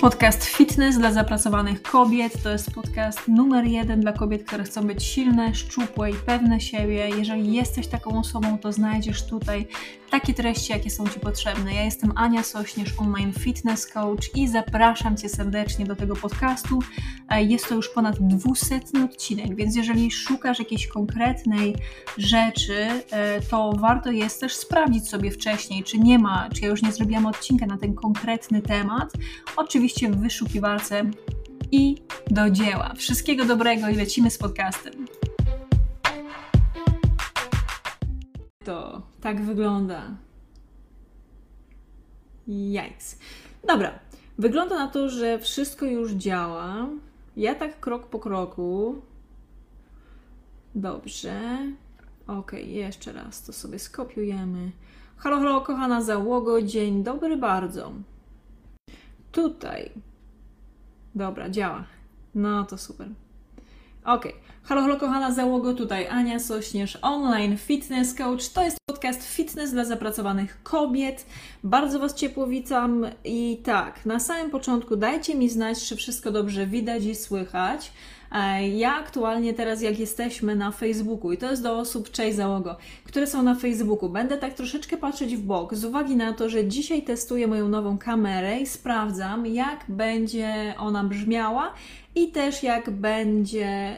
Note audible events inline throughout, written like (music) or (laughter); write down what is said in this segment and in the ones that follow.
Podcast Fitness dla zapracowanych kobiet to jest podcast numer jeden dla kobiet, które chcą być silne, szczupłe i pewne siebie. Jeżeli jesteś taką osobą, to znajdziesz tutaj takie treści, jakie są Ci potrzebne. Ja jestem Ania Sośnierz, online fitness coach i zapraszam Cię serdecznie do tego podcastu. E, jest to już ponad dwusetny odcinek, więc jeżeli szukasz jakiejś konkretnej rzeczy, e, to warto jest też sprawdzić sobie wcześniej, czy nie ma, czy ja już nie zrobiłam odcinka na ten konkretny temat. Oczywiście w wyszukiwarce i do dzieła. Wszystkiego dobrego i lecimy z podcastem. To tak wygląda. Jajks. Dobra, wygląda na to, że wszystko już działa. Ja tak krok po kroku. Dobrze. Ok, jeszcze raz to sobie skopiujemy. Halo, halo, kochana załogo, dzień dobry bardzo. Tutaj. Dobra, działa. No to super. Ok. Halo, halo, kochana załogo, tutaj Ania Sośnierz, online fitness coach. To jest podcast Fitness dla zapracowanych kobiet. Bardzo Was ciepło witam i tak, na samym początku dajcie mi znać, czy wszystko dobrze widać i słychać. E, ja aktualnie teraz, jak jesteśmy na Facebooku, i to jest do osób, cześć załogo, które są na Facebooku, będę tak troszeczkę patrzeć w bok, z uwagi na to, że dzisiaj testuję moją nową kamerę i sprawdzam, jak będzie ona brzmiała i też jak będzie,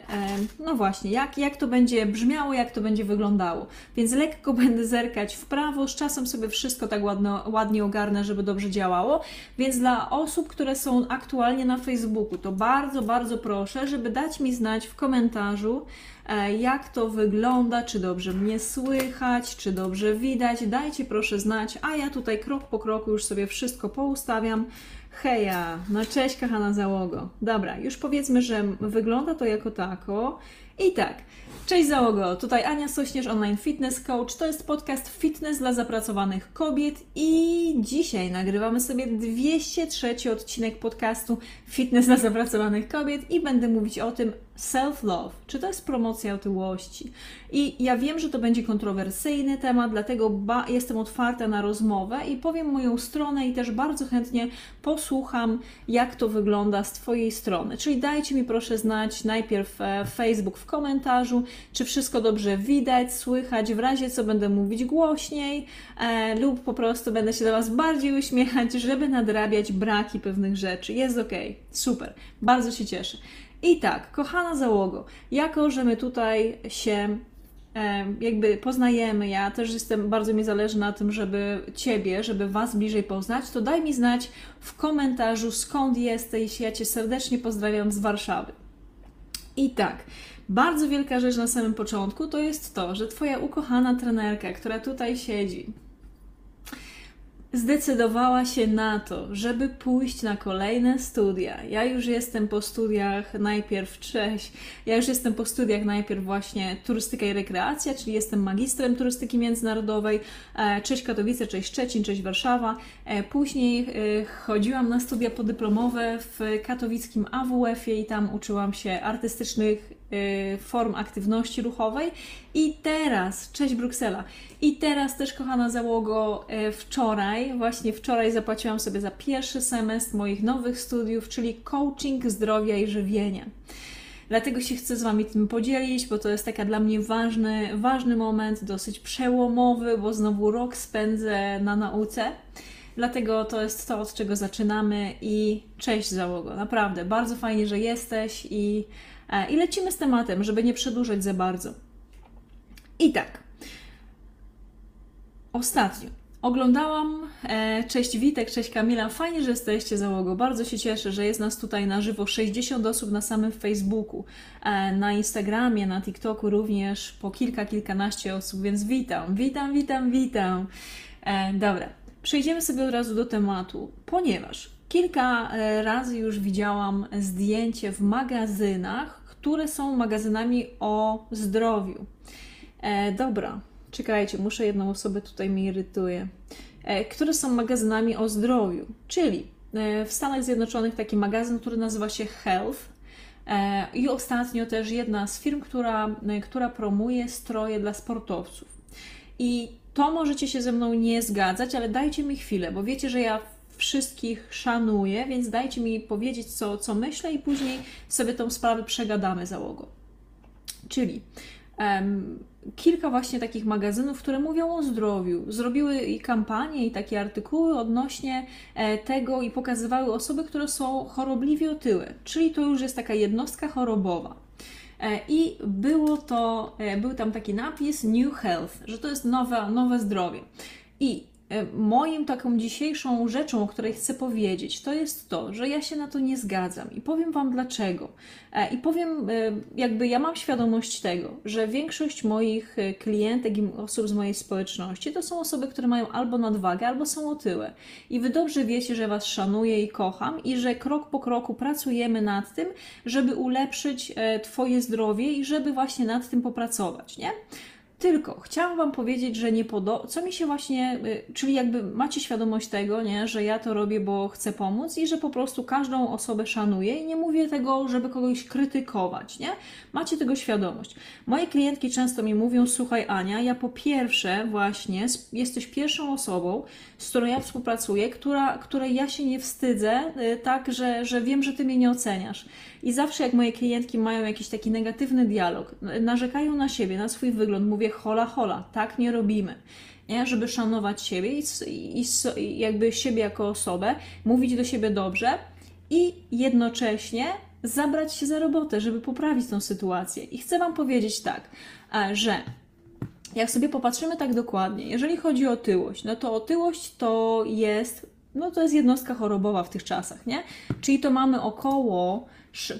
no właśnie, jak, jak to będzie brzmiało, jak to będzie wyglądało. Więc lekko (laughs) będę zerkać w prawo, z czasem sobie wszystko tak ładno, ładnie ogarnę, żeby dobrze działało. Więc dla osób, które są aktualnie na Facebooku, to bardzo, bardzo proszę, żeby dać mi znać w komentarzu, e, jak to wygląda, czy dobrze mnie słychać, czy dobrze widać. Dajcie proszę znać, a ja tutaj krok po kroku już sobie wszystko poustawiam Heja, no cześć kochana załogo. Dobra, już powiedzmy, że wygląda to jako tako. I tak, cześć załogo, tutaj Ania Sośnierz, online fitness coach. To jest podcast Fitness dla zapracowanych kobiet i dzisiaj nagrywamy sobie 203 odcinek podcastu Fitness dla zapracowanych kobiet i będę mówić o tym, self-love, czy to jest promocja otyłości? I ja wiem, że to będzie kontrowersyjny temat, dlatego jestem otwarta na rozmowę i powiem moją stronę i też bardzo chętnie posłucham, jak to wygląda z Twojej strony. Czyli dajcie mi proszę znać najpierw e, Facebook w komentarzu, czy wszystko dobrze widać, słychać, w razie co będę mówić głośniej e, lub po prostu będę się do Was bardziej uśmiechać, żeby nadrabiać braki pewnych rzeczy. Jest ok, super, bardzo się cieszę. I tak, kochana załogo, jako że my tutaj się jakby poznajemy, ja też jestem, bardzo mi zależy na tym, żeby Ciebie, żeby Was bliżej poznać, to daj mi znać w komentarzu skąd jesteś. Ja Cię serdecznie pozdrawiam z Warszawy. I tak, bardzo wielka rzecz na samym początku to jest to, że Twoja ukochana trenerka, która tutaj siedzi, zdecydowała się na to, żeby pójść na kolejne studia. Ja już jestem po studiach najpierw, cześć, ja już jestem po studiach najpierw właśnie turystyka i rekreacja, czyli jestem magistrem turystyki międzynarodowej, e, cześć Katowice, cześć Szczecin, cześć Warszawa. E, później e, chodziłam na studia podyplomowe w katowickim AWF-ie i tam uczyłam się artystycznych form aktywności ruchowej. I teraz, cześć Bruksela, i teraz też, kochana załogo, y, wczoraj, właśnie wczoraj zapłaciłam sobie za pierwszy semestr moich nowych studiów, czyli coaching zdrowia i żywienia. Dlatego się chcę z Wami tym podzielić, bo to jest taka dla mnie ważny, ważny moment, dosyć przełomowy, bo znowu rok spędzę na nauce. Dlatego to jest to, od czego zaczynamy i cześć załogo. Naprawdę, bardzo fajnie, że jesteś i I lecimy z tematem, żeby nie przedłużać za bardzo. I tak. Ostatnio oglądałam. E, cześć Witek, cześć Kamila. Fajnie, że jesteście załogą. Bardzo się cieszę, że jest nas tutaj na żywo 60 osób na samym Facebooku, e, na Instagramie, na TikToku również po kilka, kilkanaście osób, więc witam, witam, witam, witam. Dobra, przejdziemy sobie od razu do tematu, ponieważ kilka razy już widziałam zdjęcie w magazynach które są magazynami o zdrowiu. E, dobra, czekajcie, muszę jedną osobę tutaj mi irytuje. E, które są magazynami o zdrowiu, czyli e, w Stanach Zjednoczonych taki magazyn, który nazywa się Health. E, I ostatnio też jedna z firm, która, e, która promuje stroje dla sportowców. I to możecie się ze mną nie zgadzać, ale dajcie mi chwilę, bo wiecie, że ja wszystkich szanuję, więc dajcie mi powiedzieć, co, co myślę, i później sobie tą sprawę przegadamy załogą. Czyli em, kilka właśnie takich magazynów, które mówią o zdrowiu. Zrobiły i kampanie, i takie artykuły odnośnie e, tego i pokazywały osoby, które są chorobliwie otyłe, czyli to już jest taka jednostka chorobowa. E, I było to, e, był tam taki napis New Health, że to jest nowe, nowe zdrowie. I moim taką dzisiejszą rzeczą, o której chcę powiedzieć, to jest to, że ja się na to nie zgadzam i powiem Wam dlaczego. E, I powiem, e, jakby ja mam świadomość tego, że większość moich klientek i osób z mojej społeczności to są osoby, które mają albo nadwagę, albo są otyłe. I Wy dobrze wiecie, że Was szanuję i kocham i że krok po kroku pracujemy nad tym, żeby ulepszyć Twoje zdrowie i żeby właśnie nad tym popracować, nie? Tylko chciałam Wam powiedzieć, że nie podoba, co mi się właśnie, y, czyli jakby macie świadomość tego, nie, że ja to robię, bo chcę pomóc i że po prostu każdą osobę szanuję i nie mówię tego, żeby kogoś krytykować, nie? Macie tego świadomość. Moje klientki często mi mówią, słuchaj Ania, ja po pierwsze właśnie jesteś pierwszą osobą, z którą ja współpracuję, która, której ja się nie wstydzę, y, tak, że, że wiem, że Ty mnie nie oceniasz. I zawsze jak moje klientki mają jakiś taki negatywny dialog, narzekają na siebie, na swój wygląd, mówię hola hola, tak nie robimy. Nie? Żeby szanować siebie i, i, i jakby siebie jako osobę, mówić do siebie dobrze i jednocześnie zabrać się za robotę, żeby poprawić tą sytuację. I chcę Wam powiedzieć tak, że jak sobie popatrzymy tak dokładnie, jeżeli chodzi o otyłość, no to otyłość to jest, no to jest jednostka chorobowa w tych czasach, nie? Czyli to mamy około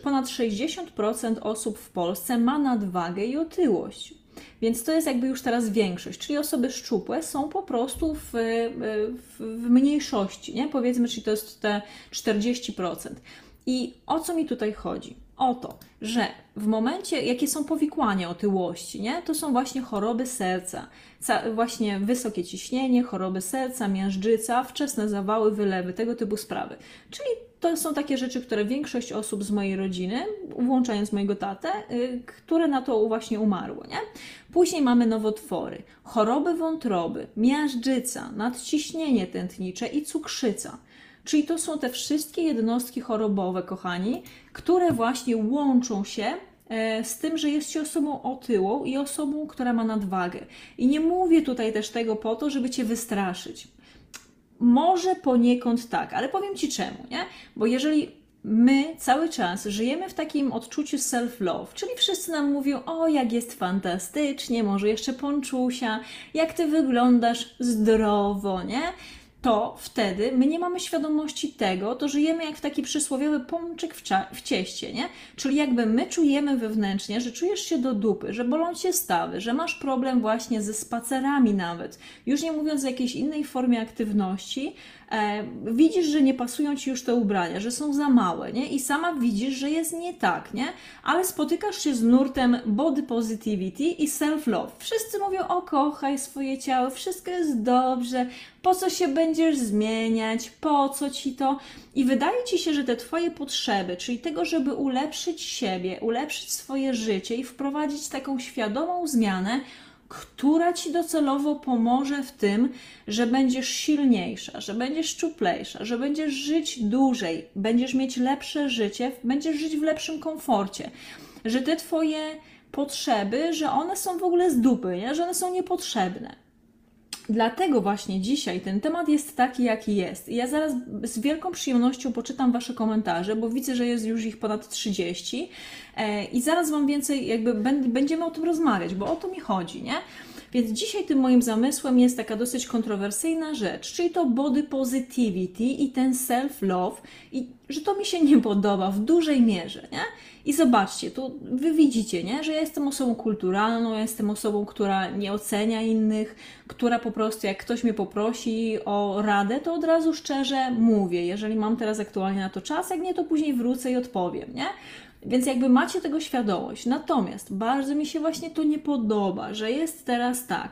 ponad 60% osób w Polsce ma nadwagę i otyłość. Więc to jest jakby już teraz większość, czyli osoby szczupłe są po prostu w, w, w mniejszości, nie? Powiedzmy, czyli to jest te 40%. I o co mi tutaj chodzi? O to, że w momencie, jakie są powikłania otyłości, nie? to są właśnie choroby serca, właśnie wysokie ciśnienie, choroby serca, miażdżyca, wczesne zawały, wylewy, tego typu sprawy. Czyli to są takie rzeczy, które większość osób z mojej rodziny, włączając mojego tatę, yy, które na to właśnie umarło. Nie? Później mamy nowotwory, choroby wątroby, miażdżyca, nadciśnienie tętnicze i cukrzyca. Czyli to są te wszystkie jednostki chorobowe, kochani, które właśnie łączą się e, z tym, że jest się osobą otyłą i osobą, która ma nadwagę. I nie mówię tutaj też tego po to, żeby cię wystraszyć. Może poniekąd tak, ale powiem ci czemu, nie? Bo jeżeli my cały czas żyjemy w takim odczuciu self-love, czyli wszyscy nam mówią, o jak jest fantastycznie, może jeszcze ponczusia, jak ty wyglądasz zdrowo, nie? To wtedy my nie mamy świadomości tego, to żyjemy jak w taki przysłowiowy pączek w, w cieście, nie? Czyli jakby my czujemy wewnętrznie, że czujesz się do dupy, że bolą cię stawy, że masz problem właśnie ze spacerami nawet, już nie mówiąc o jakiejś innej formie aktywności, widzisz, że nie pasują ci już te ubrania, że są za małe, nie? I sama widzisz, że jest nie tak, nie? Ale spotykasz się z nurtem body positivity i self-love. Wszyscy mówią, o kochaj swoje ciało, wszystko jest dobrze, po co się będziesz zmieniać, po co ci to? I wydaje ci się, że te twoje potrzeby, czyli tego, żeby ulepszyć siebie, ulepszyć swoje życie i wprowadzić taką świadomą zmianę, która ci docelowo pomoże w tym, że będziesz silniejsza, że będziesz szczuplejsza, że będziesz żyć dłużej, będziesz mieć lepsze życie, będziesz żyć w lepszym komforcie, że te twoje potrzeby, że one są w ogóle z dupy, nie? że one są niepotrzebne. Dlatego właśnie dzisiaj ten temat jest taki, jaki jest. I ja zaraz z wielką przyjemnością poczytam Wasze komentarze, bo widzę, że jest już ich ponad 30 e, i zaraz Wam więcej, jakby będziemy o tym rozmawiać, bo o to mi chodzi, nie? Więc dzisiaj tym moim zamysłem jest taka dosyć kontrowersyjna rzecz, czyli to body positivity i ten self-love, i że to mi się nie podoba w dużej mierze, nie? I zobaczcie, tu wy widzicie, nie? że ja jestem osobą kulturalną, ja jestem osobą, która nie ocenia innych, która po prostu, jak ktoś mnie poprosi o radę, to od razu szczerze mówię, jeżeli mam teraz aktualnie na to czas, jak nie, to później wrócę i odpowiem, nie? Więc jakby macie tego świadomość. Natomiast bardzo mi się właśnie to nie podoba, że jest teraz tak,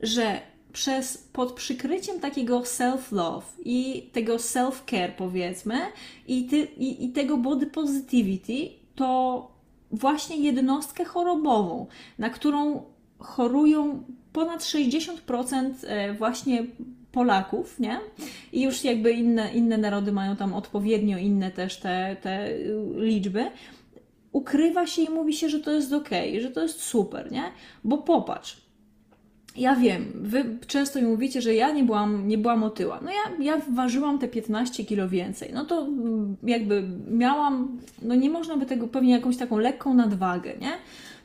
że przez pod przykryciem takiego self-love i tego self-care powiedzmy i, ty, i, i tego body positivity to właśnie jednostkę chorobową, na którą chorują ponad 60% e, właśnie Polaków, nie? I już jakby inne, inne narody mają tam odpowiednio inne też te, te liczby. Ukrywa się i mówi się, że to jest ok, że to jest super, nie? Bo popatrz, ja wiem, wy często mi mówicie, że ja nie byłam, nie byłam otyła. No ja, ja ważyłam te 15 kilo więcej. No to mm, jakby miałam, no nie można by tego pewnie jakąś taką lekką nadwagę, nie?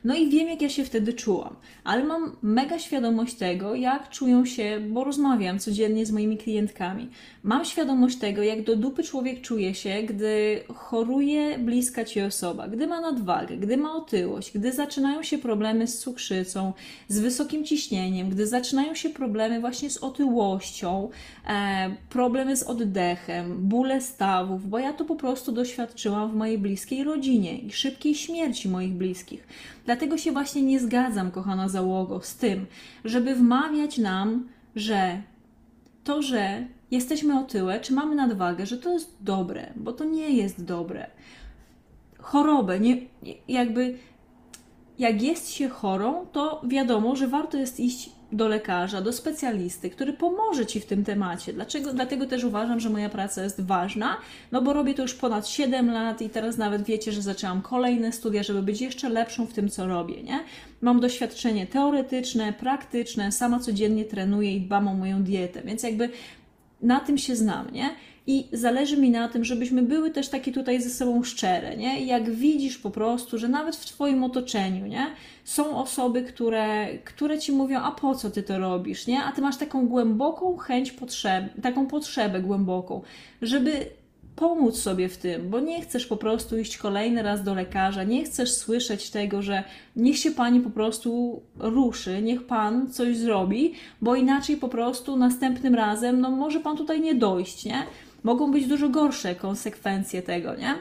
No i wiem, jak ja się wtedy czułam, ale mam mega świadomość tego, jak czują się, bo rozmawiam codziennie z moimi klientkami. Mam świadomość tego, jak do dupy człowiek czuje się, gdy choruje bliska ci osoba, gdy ma nadwagę, gdy ma otyłość, gdy zaczynają się problemy z cukrzycą, z wysokim ciśnieniem, gdy zaczynają się problemy właśnie z otyłością, e, problemy z oddechem, bóle stawów, bo ja to po prostu doświadczyłam w mojej bliskiej rodzinie i szybkiej śmierci moich bliskich. Dlatego się właśnie nie zgadzam, kochana załogo, z tym, żeby wmawiać nam, że to, że jesteśmy otyłe, czy mamy nadwagę, że to jest dobre, bo to nie jest dobre. Chorobę, nie, jakby jak jest się chorą, to wiadomo, że warto jest iść do lekarza, do specjalisty, który pomoże Ci w tym temacie. Dlaczego? Dlatego też uważam, że moja praca jest ważna, no bo robię to już ponad 7 lat i teraz nawet wiecie, że zaczęłam kolejne studia, żeby być jeszcze lepszą w tym, co robię, nie? Mam doświadczenie teoretyczne, praktyczne, sama codziennie trenuję i dbam o moją dietę, więc jakby na tym się znam, nie? I zależy mi na tym, żebyśmy były też takie tutaj ze sobą szczere, nie? I jak widzisz po prostu, że nawet w Twoim otoczeniu, nie? Są osoby, które, które Ci mówią, a po co Ty to robisz, nie? A Ty masz taką głęboką chęć, potrzeb, taką potrzebę głęboką, żeby pomóc sobie w tym, bo nie chcesz po prostu iść kolejny raz do lekarza, nie chcesz słyszeć tego, że niech się pani po prostu ruszy, niech pan coś zrobi, bo inaczej po prostu następnym razem, no może pan tutaj nie dojść, nie? Mogą być dużo gorsze konsekwencje tego, nie?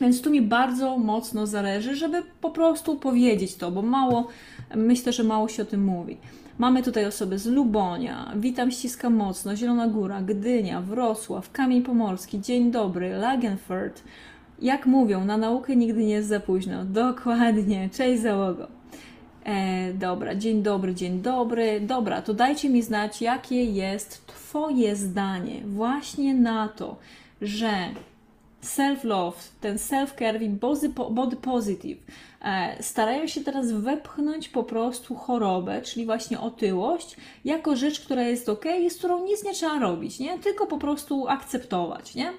Więc tu mi bardzo mocno zależy, żeby po prostu powiedzieć to, bo mało, myślę, że mało się o tym mówi. Mamy tutaj osoby z Lubonia, witam, ściskam mocno, Zielona Góra, Gdynia, Wrocław, Kamień Pomorski, dzień dobry, Lagenfurt. Jak mówią, na naukę nigdy nie jest za późno. (laughs) Dokładnie, cześć załogo. E, dobra, dzień dobry, dzień dobry. Dobra, to dajcie mi znać, jakie jest Twoje zdanie właśnie na to, że self-love, ten self-care i body positive e, starają się teraz wepchnąć po prostu chorobę, czyli właśnie otyłość, jako rzecz, która jest ok z którą nic nie trzeba robić, nie? Tylko po prostu akceptować, nie?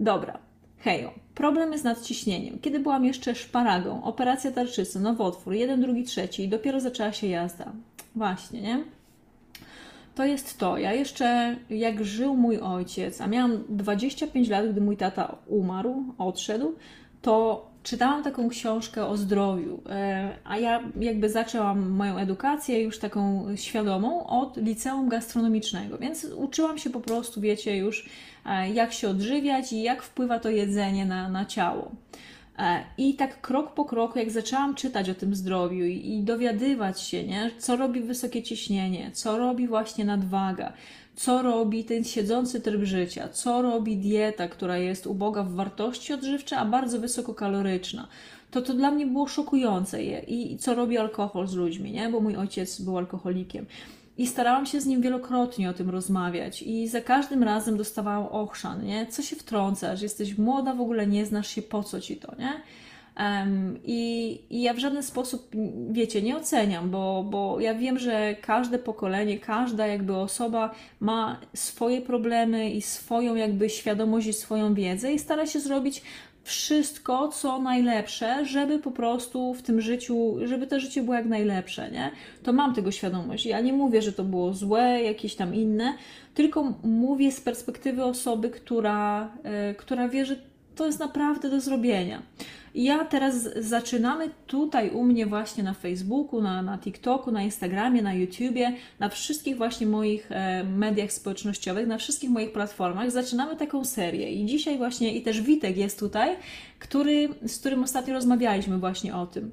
Dobra, hejo. Problem jest nad ciśnieniem. Kiedy byłam jeszcze szparagą, operacja tarczycy, nowotwór, jeden, drugi, trzeci i dopiero zaczęła się jazda. Właśnie, nie? To jest to. Ja jeszcze, jak żył mój ojciec, a miałam 25 lat, gdy mój tata umarł, odszedł, to czytałam taką książkę o zdrowiu, e, a ja jakby zaczęłam moją edukację już taką świadomą od liceum gastronomicznego, więc uczyłam się po prostu, wiecie, już e, jak się odżywiać i jak wpływa to jedzenie na, na ciało. E, I tak krok po kroku, jak zaczęłam czytać o tym zdrowiu i, dowiadywać się, nie, co robi wysokie ciśnienie, co robi właśnie nadwaga, co robi ten siedzący tryb życia, co robi dieta, która jest uboga w wartości odżywcze, a bardzo wysokokaloryczna. To to dla mnie było szokujące i, i co robi alkohol z ludźmi, nie? bo mój ojciec był alkoholikiem. I starałam się z nim wielokrotnie o tym rozmawiać i za każdym razem dostawałam ochrzan, nie? Co się wtrącasz? Jesteś młoda, w ogóle nie znasz się, po co ci to, nie? Um, i, I ja w żaden sposób, wiecie, nie oceniam, bo, bo ja wiem, że każde pokolenie, każda jakby osoba ma swoje problemy i swoją jakby świadomość i swoją wiedzę i stara się zrobić wszystko, co najlepsze, żeby po prostu w tym życiu, żeby to życie było jak najlepsze, nie? To mam tego świadomość. Ja nie mówię, że to było złe, jakieś tam inne, tylko mówię z perspektywy osoby, która, yy, która wie, że to jest naprawdę do zrobienia. Ja teraz zaczynamy tutaj u mnie właśnie na Facebooku, na, na TikToku, na Instagramie, na YouTubie, na wszystkich właśnie moich e, mediach społecznościowych, na wszystkich moich platformach. Zaczynamy taką serię i dzisiaj właśnie i też Witek jest tutaj, który, z którym ostatnio rozmawialiśmy właśnie o tym.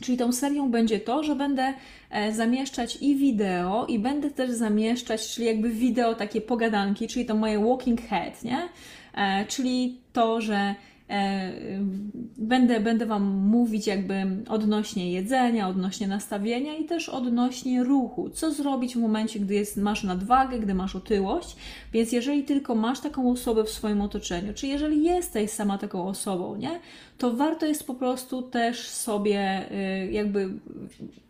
Czyli tą serią będzie to, że będę e, zamieszczać i wideo, i będę też zamieszczać, czyli jakby wideo takie pogadanki, czyli to moje walking head, nie? E, czyli to, że E, Będę, będę Wam mówić jakby odnośnie jedzenia, odnośnie nastawienia i też odnośnie ruchu. Co zrobić w momencie, gdy jest, masz nadwagę, gdy masz otyłość. Więc jeżeli tylko masz taką osobę w swoim otoczeniu, czy jeżeli jesteś sama taką osobą, nie, to warto jest po prostu też sobie y, jakby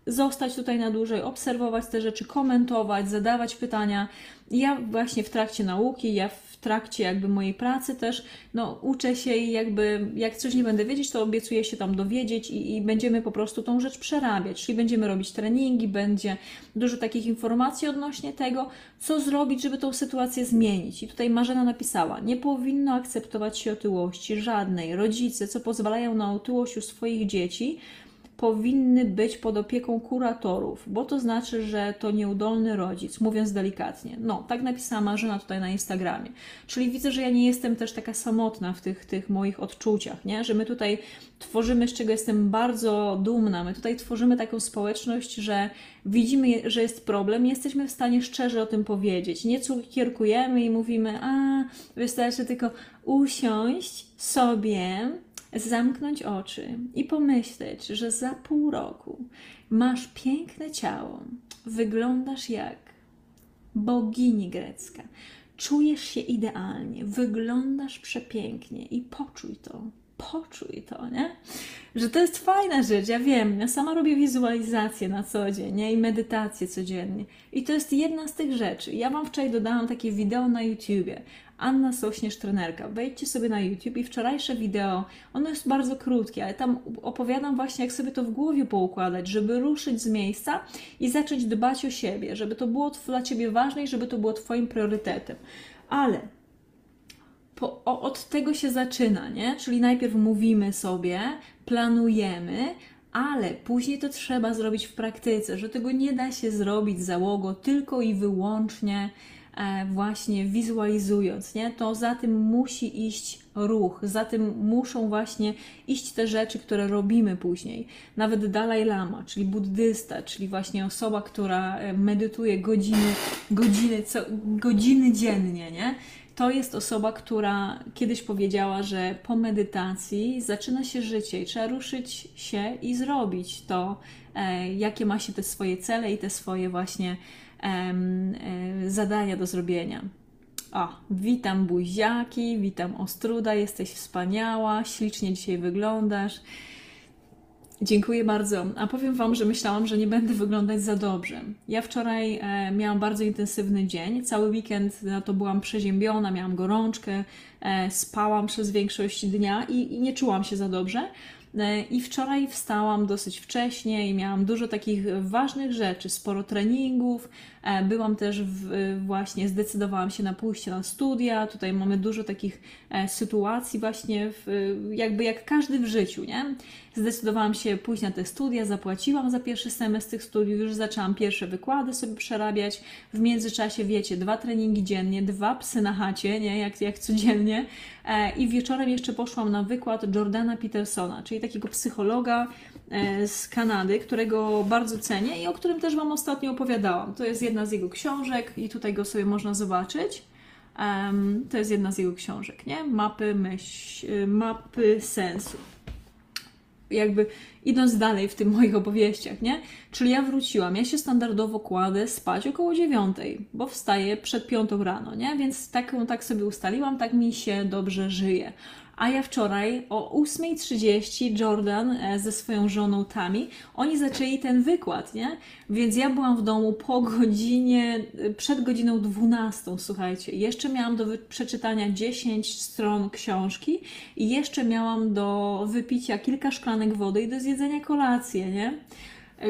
zostać tutaj na dłużej, obserwować te rzeczy, komentować, zadawać pytania. Ja właśnie w trakcie nauki, ja w trakcie jakby mojej pracy też, no uczę się i jakby jak coś nie będę wiedzieć, to obiecuję się tam dowiedzieć i, i będziemy po prostu tą rzecz przerabiać, czyli będziemy robić treningi, będzie dużo takich informacji odnośnie tego, co zrobić, żeby tą sytuację zmienić. I tutaj Marzena napisała, nie powinno akceptować się otyłości żadnej. Rodzice, co pozwalają na otyłość u swoich dzieci, powinny być pod opieką kuratorów, bo to znaczy, że to nieudolny rodzic, mówiąc delikatnie. No, tak napisała Marzena tutaj na Instagramie. Czyli widzę, że ja nie jestem też taka samotna w tych, tych moich odczuciach, nie? że my tutaj tworzymy, z czego jestem bardzo dumna, my tutaj tworzymy taką społeczność, że widzimy, że jest problem i jesteśmy w stanie szczerze o tym powiedzieć. Nie cukierkujemy i mówimy, a wystarczy tylko usiąść sobie zamknąć oczy i pomyśleć, że za pół roku masz piękne ciało, wyglądasz jak bogini grecka, czujesz się idealnie, wyglądasz przepięknie i poczuj to. Poczuj to, nie? Że to jest fajna rzecz, ja wiem. Ja sama robię wizualizację na co dzień nie? i medytację codziennie. I to jest jedna z tych rzeczy. Ja Wam wczoraj dodałam takie wideo na YouTubie. Anna Sośnierz, trenerka. Wejdźcie sobie na YouTube i wczorajsze wideo, ono jest bardzo krótkie, ale tam opowiadam właśnie, jak sobie to w głowie poukładać, żeby ruszyć z miejsca i zacząć dbać o siebie, żeby to było dla Ciebie ważne i żeby to było Twoim priorytetem. Ale po, o, od tego się zaczyna, nie? Czyli najpierw mówimy sobie, planujemy, ale później to trzeba zrobić w praktyce, że tego nie da się zrobić załogo tylko i wyłącznie właśnie wizualizując, nie? to za tym musi iść ruch, za tym muszą właśnie iść te rzeczy, które robimy później. Nawet Dalai Lama, czyli buddysta, czyli właśnie osoba, która e, medytuje godziny, godziny, co, godziny dziennie, nie? to jest osoba, która kiedyś powiedziała, że po medytacji zaczyna się życie i trzeba ruszyć się i zrobić to, e, jakie ma się te swoje cele i te swoje właśnie zadania do zrobienia. O, witam buziaki, witam Ostruda, jesteś wspaniała, ślicznie dzisiaj wyglądasz. Dziękuję bardzo. A powiem Wam, że myślałam, że nie będę wyglądać za dobrze. Ja wczoraj e, miałam bardzo intensywny dzień. Cały weekend na to byłam przeziębiona, miałam gorączkę, e, spałam przez większość dnia i, i nie czułam się za dobrze. E, I wczoraj wstałam dosyć wcześnie i miałam dużo takich ważnych rzeczy, sporo treningów. E, byłam też w, właśnie, zdecydowałam się na pójście na studia. Tutaj mamy dużo takich e, sytuacji, właśnie w, jakby jak każdy w życiu, nie? Zdecydowałam się pójść na te studia, zapłaciłam za pierwszy semestr tych studiów, już zaczęłam pierwsze wykłady sobie przerabiać. W międzyczasie, wiecie, dwa treningi dziennie, dwa psy na chacie, nie? Jak, jak codziennie. I wieczorem jeszcze poszłam na wykład Jordana Petersona, czyli takiego psychologa e, z Kanady, którego bardzo cenię i o którym też Wam ostatnio opowiadałam. To jest jedna z jego książek i tutaj go sobie można zobaczyć. Um, to jest jedna z jego książek, nie? Mapy, myśl, mapy sensu. Jakby idąc dalej w tych moich opowieściach, nie? Czyli ja wróciłam, ja się standardowo kładę spać około dziewiątej, bo wstaję przed piątą rano, nie? Więc tak, tak sobie ustaliłam, tak mi się dobrze żyje. A ja wczoraj o 8.30 Jordan e, ze swoją żoną Tami, oni zaczęli ten wykład, nie? Więc ja byłam w domu po godzinie, e, przed godziną 12, słuchajcie. Jeszcze miałam do przeczytania 10 stron książki i jeszcze miałam do wypicia kilka szklanek wody i do zjedzenia kolację, nie?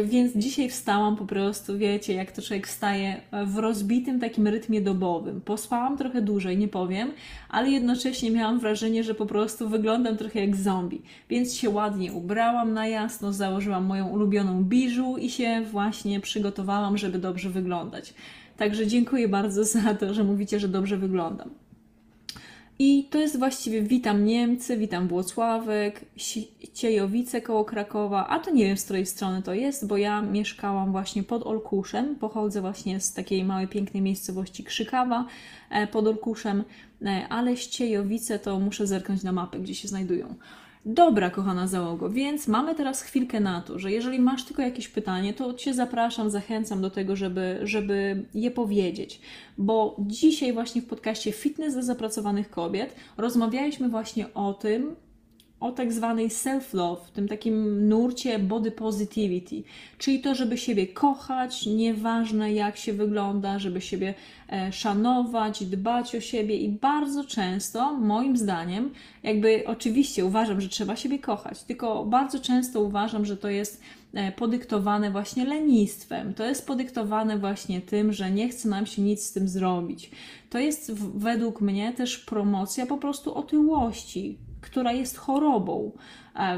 Więc dzisiaj wstałam po prostu, wiecie, jak to człowiek wstaje w rozbitym takim rytmie dobowym. Pospałam trochę dłużej, nie powiem, ale jednocześnie miałam wrażenie, że po prostu wyglądam trochę jak zombie. Więc się ładnie ubrałam na jasno, założyłam moją ulubioną biżu i się właśnie przygotowałam, żeby dobrze wyglądać. Także dziękuję bardzo za to, że mówicie, że dobrze wyglądam. I to jest właściwie witam Niemcy, witam Włocławek, Ciejowice koło Krakowa, a to nie wiem z której strony to jest, bo ja mieszkałam właśnie pod Olkuszem, pochodzę właśnie z takiej małej, pięknej miejscowości Krzykawa e, pod Olkuszem, e, ale Ściejowice to muszę zerknąć na mapę, gdzie się znajdują. Dobra, kochana załogo, więc mamy teraz chwilkę na to, że jeżeli masz tylko jakieś pytanie, to Cię zapraszam, zachęcam do tego, żeby, żeby je powiedzieć. Bo dzisiaj właśnie w podcaście Fitness dla zapracowanych kobiet rozmawialiśmy właśnie o tym, o tak zwanej self-love, tym takim nurcie body positivity, czyli to, żeby siebie kochać, nieważne jak się wygląda, żeby siebie e, szanować, dbać o siebie i bardzo często, moim zdaniem, jakby oczywiście uważam, że trzeba siebie kochać, tylko bardzo często uważam, że to jest e, podyktowane właśnie lenistwem, to jest podyktowane właśnie tym, że nie chce nam się nic z tym zrobić. To jest według mnie też promocja po prostu otyłości, która jest chorobą.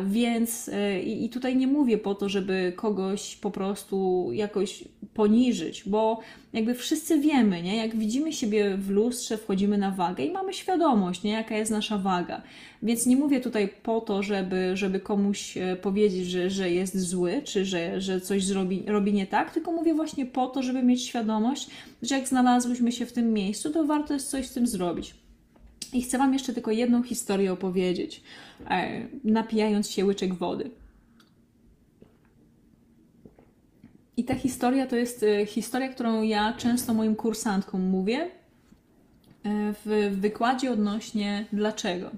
Więc e, i tutaj nie mówię po to, żeby kogoś po prostu jakoś poniżyć, bo jakby wszyscy wiemy, nie? Jak widzimy siebie w lustrze, wchodzimy na wagę i mamy świadomość, nie? Jaka jest nasza waga. Więc nie mówię tutaj po to, żeby, żeby komuś e, powiedzieć, że, że jest zły, czy że, że coś zrobi, robi nie tak, tylko mówię właśnie po to, żeby mieć świadomość, że jak znalazłyśmy się w tym miejscu, to warto jest coś z tym zrobić. I chcę Wam jeszcze tylko jedną historię opowiedzieć, e, napijając się łyczek wody. I ta historia to jest e, historia, którą ja często moim kursantkom mówię e, w wykładzie odnośnie dlaczego.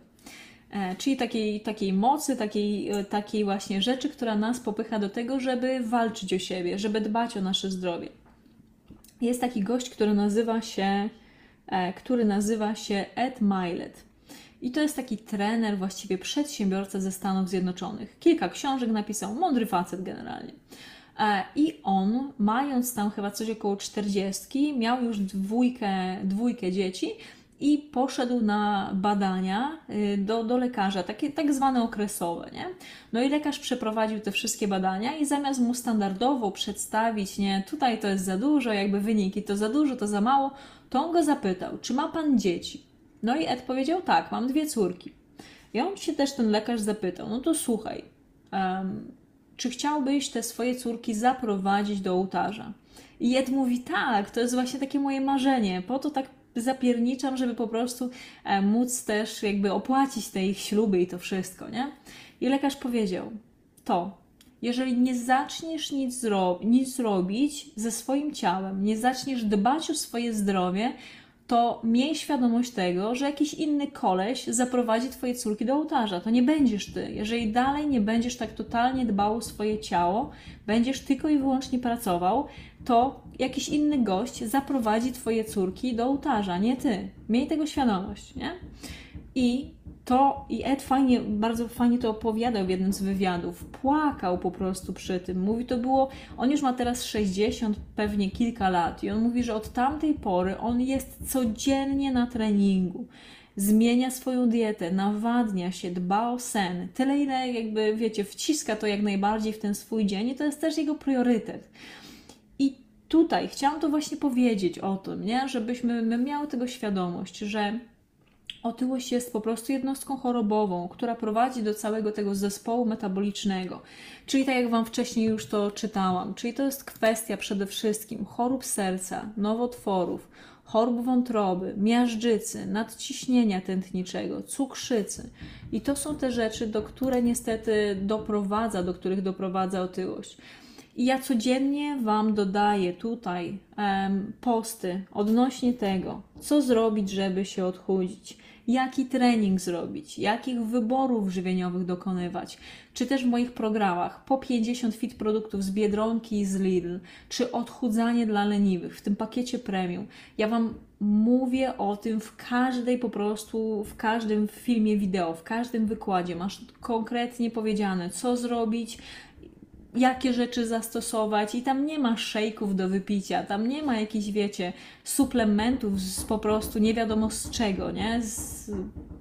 Czyli takiej, takiej mocy, takiej, takiej właśnie rzeczy, która nas popycha do tego, żeby walczyć o siebie, żeby dbać o nasze zdrowie. Jest taki gość, który nazywa się który nazywa się Ed Milet. I to jest taki trener, właściwie przedsiębiorca ze Stanów Zjednoczonych. Kilka książek napisał, mądry facet generalnie. E, I on, mając tam chyba coś około 40, miał już dwójkę, dwójkę dzieci i poszedł na badania y, do, do lekarza, takie tak zwane okresowe, nie? No i lekarz przeprowadził te wszystkie badania i zamiast mu standardowo przedstawić, nie, tutaj to jest za dużo, jakby wyniki to za dużo, to za mało, to on go zapytał, czy ma pan dzieci? No i Ed powiedział, tak, mam dwie córki. I on się też ten lekarz zapytał, no to słuchaj, um, czy chciałbyś te swoje córki zaprowadzić do ołtarza? I Ed mówi, tak, to jest właśnie takie moje marzenie, po to tak zapierniczam, żeby po prostu e, móc też jakby opłacić te ich śluby i to wszystko, nie? I lekarz powiedział, to jeżeli nie zaczniesz nic, zro nic robić ze swoim ciałem, nie zaczniesz dbać o swoje zdrowie, to miej świadomość tego, że jakiś inny koleś zaprowadzi Twoje córki do ołtarza. To nie będziesz Ty. Jeżeli dalej nie będziesz tak totalnie dbał o swoje ciało, będziesz tylko i wyłącznie pracował, to jakiś inny gość zaprowadzi Twoje córki do ołtarza, nie Ty. Miej tego świadomość, nie? I to i Ed fajnie, bardzo fajnie to opowiadał w jednym z wywiadów. Płakał po prostu przy tym. Mówi, to było, on już ma teraz 60, pewnie kilka lat i on mówi, że od tamtej pory on jest codziennie na treningu. Zmienia swoją dietę, nawadnia się, dba o sen. Tyle, ile jakby, wiecie, wciska to jak najbardziej w ten swój dzień i to jest też jego priorytet. I tutaj chciałam to właśnie powiedzieć o tym, nie? żebyśmy my miały tego świadomość, że Otyłość jest po prostu jednostką chorobową, która prowadzi do całego tego zespołu metabolicznego. Czyli tak jak Wam wcześniej już to czytałam, czyli to jest kwestia przede wszystkim chorób serca, nowotworów, chorób wątroby, miażdżycy, nadciśnienia tętniczego, cukrzycy. I to są te rzeczy, do które niestety doprowadza, do których doprowadza otyłość. I ja codziennie Wam dodaję tutaj um, posty odnośnie tego, co zrobić, żeby się odchudzić jaki trening zrobić, jakich wyborów żywieniowych dokonywać, czy też w moich programach po 50 fit produktów z Biedronki i z Lidl, czy odchudzanie dla leniwych w tym pakiecie premium. Ja Wam mówię o tym w każdej po prostu, w każdym filmie wideo, w każdym wykładzie. Masz konkretnie powiedziane, co zrobić, jakie rzeczy zastosować i tam nie ma szejków do wypicia, tam nie ma jakichś, wiecie, suplementów z po prostu nie wiadomo z czego, nie? Z,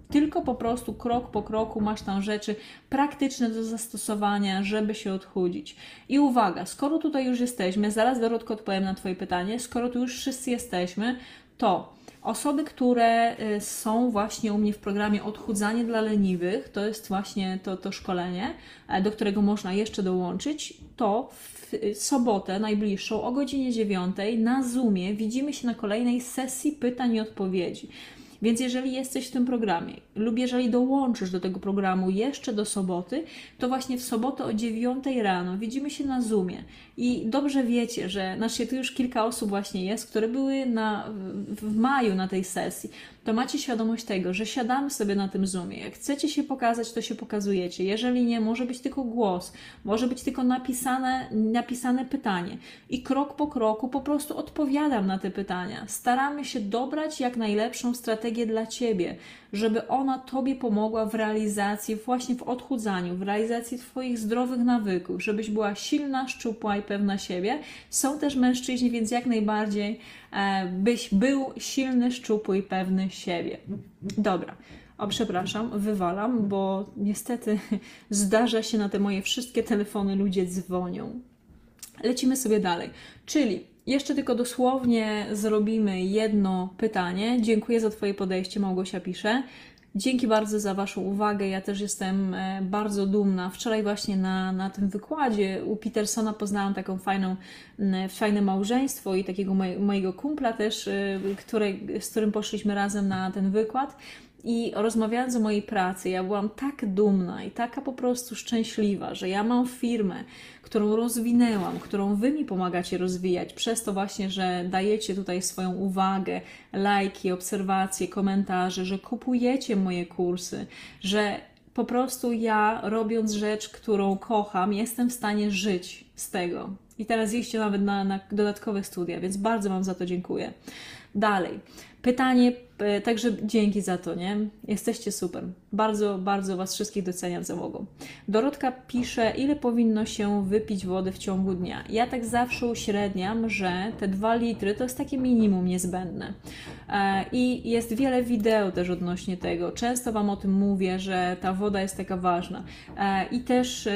tylko po prostu krok po kroku masz tam rzeczy praktyczne do zastosowania, żeby się odchudzić. I uwaga, skoro tutaj już jesteśmy, zaraz Dorotko odpowiem na Twoje pytanie, skoro tu już wszyscy jesteśmy, to Osoby, które y, są właśnie u mnie w programie Odchudzanie dla leniwych, to jest właśnie to, to szkolenie, e, do którego można jeszcze dołączyć, to w sobotę najbliższą o godzinie 9 na Zoomie widzimy się na kolejnej sesji pytań i odpowiedzi. Więc jeżeli jesteś w tym programie lub jeżeli dołączysz do tego programu jeszcze do soboty, to właśnie w sobotę o 9 rano widzimy się na Zoomie. I dobrze wiecie, że znaczy tu już kilka osób właśnie jest, które były na, w maju na tej sesji. To macie świadomość tego, że siadamy sobie na tym Zoomie. Jak chcecie się pokazać, to się pokazujecie. Jeżeli nie, może być tylko głos, może być tylko napisane, napisane pytanie. I krok po kroku po prostu odpowiadam na te pytania. Staramy się dobrać jak najlepszą strategię dla Ciebie, żeby ona Tobie pomogła w realizacji, właśnie w odchudzaniu, w realizacji Twoich zdrowych nawyków, żebyś była silna, szczupła i pewna siebie. Są też mężczyźni, więc jak najbardziej e, byś był silny, szczupły i pewny siebie. Dobra. O, przepraszam, wywalam, bo niestety (laughs) zdarza się na te moje wszystkie telefony, ludzie dzwonią. Lecimy sobie dalej. Czyli jeszcze tylko dosłownie zrobimy jedno pytanie. Dziękuję za Twoje podejście, Małgosia pisze. Dzięki bardzo za Waszą uwagę. Ja też jestem e, bardzo dumna. Wczoraj właśnie na, na tym wykładzie u Petersona poznałam taką fajną, fajne małżeństwo i takiego mojego kumpla też, e, który, z którym poszliśmy razem na ten wykład. I rozmawiając o mojej pracy, ja byłam tak dumna i taka po prostu szczęśliwa, że ja mam firmę, którą rozwinęłam, którą Wy mi pomagacie rozwijać, przez to właśnie, że dajecie tutaj swoją uwagę, lajki, obserwacje, komentarze, że kupujecie moje kursy, że po prostu ja, robiąc rzecz, którą kocham, jestem w stanie żyć z tego. I teraz iście nawet na, na dodatkowe studia, więc bardzo Wam za to dziękuję. Dalej. Pytanie, e, także dzięki za to, nie? Jesteście super. Bardzo, bardzo Was wszystkich doceniam za mogą. Dorotka pisze, ile powinno się wypić wody w ciągu dnia. Ja tak zawsze uśredniam, że te dwa litry to jest takie minimum niezbędne. E, I jest wiele wideo też odnośnie tego. Często Wam o tym mówię, że ta woda jest taka ważna. E, I też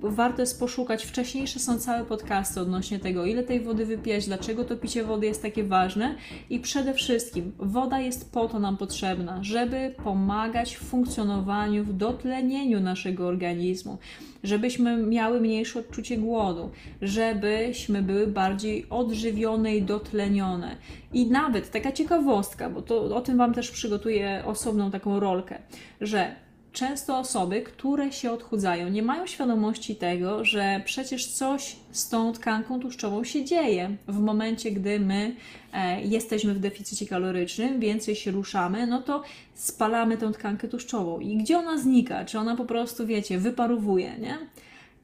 warto jest poszukać, wcześniejsze są całe podcasty odnośnie tego, ile tej wody wypijać, dlaczego to picie wody jest takie ważne i przede wszystkim woda jest po to nam potrzebna, żeby pomagać w funkcjonowaniu, w dotlenieniu naszego organizmu, żebyśmy miały mniejsze odczucie głodu, żebyśmy były bardziej odżywione i dotlenione. I nawet taka ciekawostka, bo to o tym Wam też przygotuję osobną taką rolkę, że często osoby, które się odchudzają, nie mają świadomości tego, że przecież coś z tą tkanką tłuszczową się dzieje w momencie, gdy my e, jesteśmy w deficycie kalorycznym, więcej się ruszamy, no to spalamy tę tkankę tłuszczową. I gdzie ona znika? Czy ona po prostu, wiecie, wyparowuje, nie?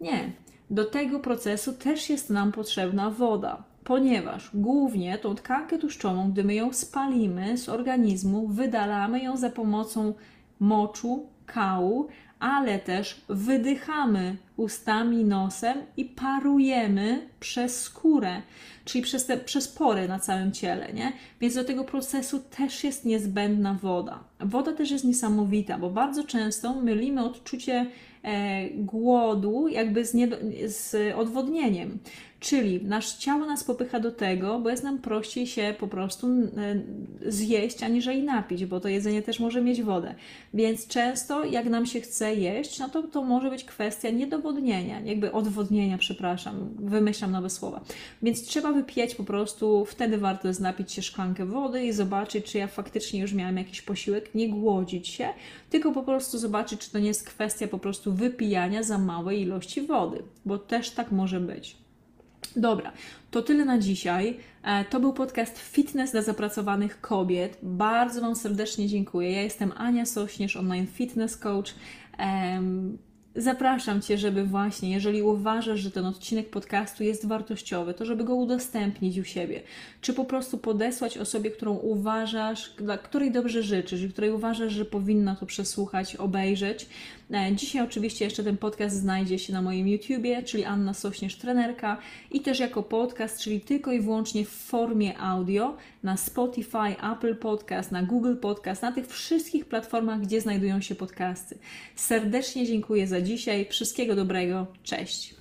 Nie. Do tego procesu też jest nam potrzebna woda ponieważ głównie tą tkankę tłuszczową, gdy my ją spalimy z organizmu, wydalamy ją za pomocą moczu, kału, ale też wydychamy ustami, nosem i parujemy przez skórę, czyli przez, te, przez pory na całym ciele, nie? Więc do tego procesu też jest niezbędna woda. Woda też jest niesamowita, bo bardzo często mylimy odczucie e, głodu jakby z, nie, z odwodnieniem. Czyli nasze ciało nas popycha do tego, bo jest nam prościej się po prostu e, zjeść, aniżeli napić, bo to jedzenie też może mieć wodę. Więc często, jak nam się chce jeść, no to to może być kwestia niedowodnienia, jakby odwodnienia, przepraszam, wymyślam nowe słowa. Więc trzeba wypijać po prostu, wtedy warto jest napić się szklankę wody i zobaczyć, czy ja faktycznie już miałem jakiś posiłek, nie głodzić się, tylko po prostu zobaczyć, czy to nie jest kwestia po prostu wypijania za małej ilości wody, bo też tak może być. Dobra, to tyle na dzisiaj. E, to był podcast Fitness dla zapracowanych kobiet. Bardzo Wam serdecznie dziękuję. Ja jestem Ania Sośnierz, online fitness coach. Zapraszam Cię, żeby właśnie, jeżeli uważasz, że ten odcinek podcastu jest wartościowy, to żeby go udostępnić u siebie, czy po prostu podesłać osobie, którą uważasz, dla której dobrze życzysz i której uważasz, że powinna to przesłuchać, obejrzeć. E, dzisiaj oczywiście jeszcze ten podcast znajdzie się na moim YouTubie, czyli Anna Sośnierz Trenerka i też jako podcast, czyli tylko i wyłącznie w formie audio na Spotify, Apple Podcast, na Google Podcast, na tych wszystkich platformach, gdzie znajdują się podcasty. Serdecznie dziękuję za dzisiaj. Wszystkiego dobrego. Cześć.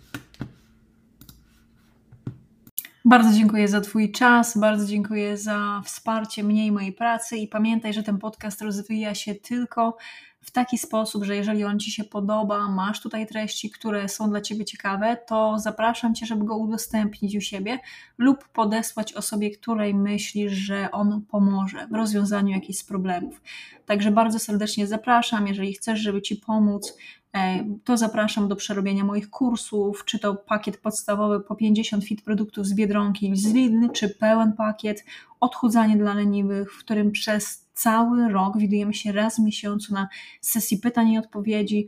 Bardzo dziękuję za Twój czas, bardzo dziękuję za wsparcie mnie i mojej pracy i pamiętaj, że ten podcast rozwija się tylko w taki sposób, że jeżeli on Ci się podoba, masz tutaj treści, które są dla Ciebie ciekawe, to zapraszam Cię, żeby go udostępnić u siebie lub podesłać osobie, której myślisz, że on pomoże w rozwiązaniu jakichś problemów. Także bardzo serdecznie zapraszam, jeżeli chcesz, żeby Ci pomóc, e, to zapraszam do przerobienia moich kursów, czy to pakiet podstawowy po 50 fit produktów z Biedronki z Lidl, czy pełen pakiet odchudzanie dla leniwych, w którym przez cały rok widujemy się raz w miesiącu na sesji pytań i odpowiedzi.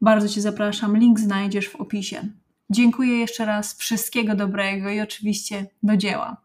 Bardzo Cię zapraszam, link znajdziesz w opisie. Dziękuję jeszcze raz, wszystkiego dobrego i oczywiście do dzieła.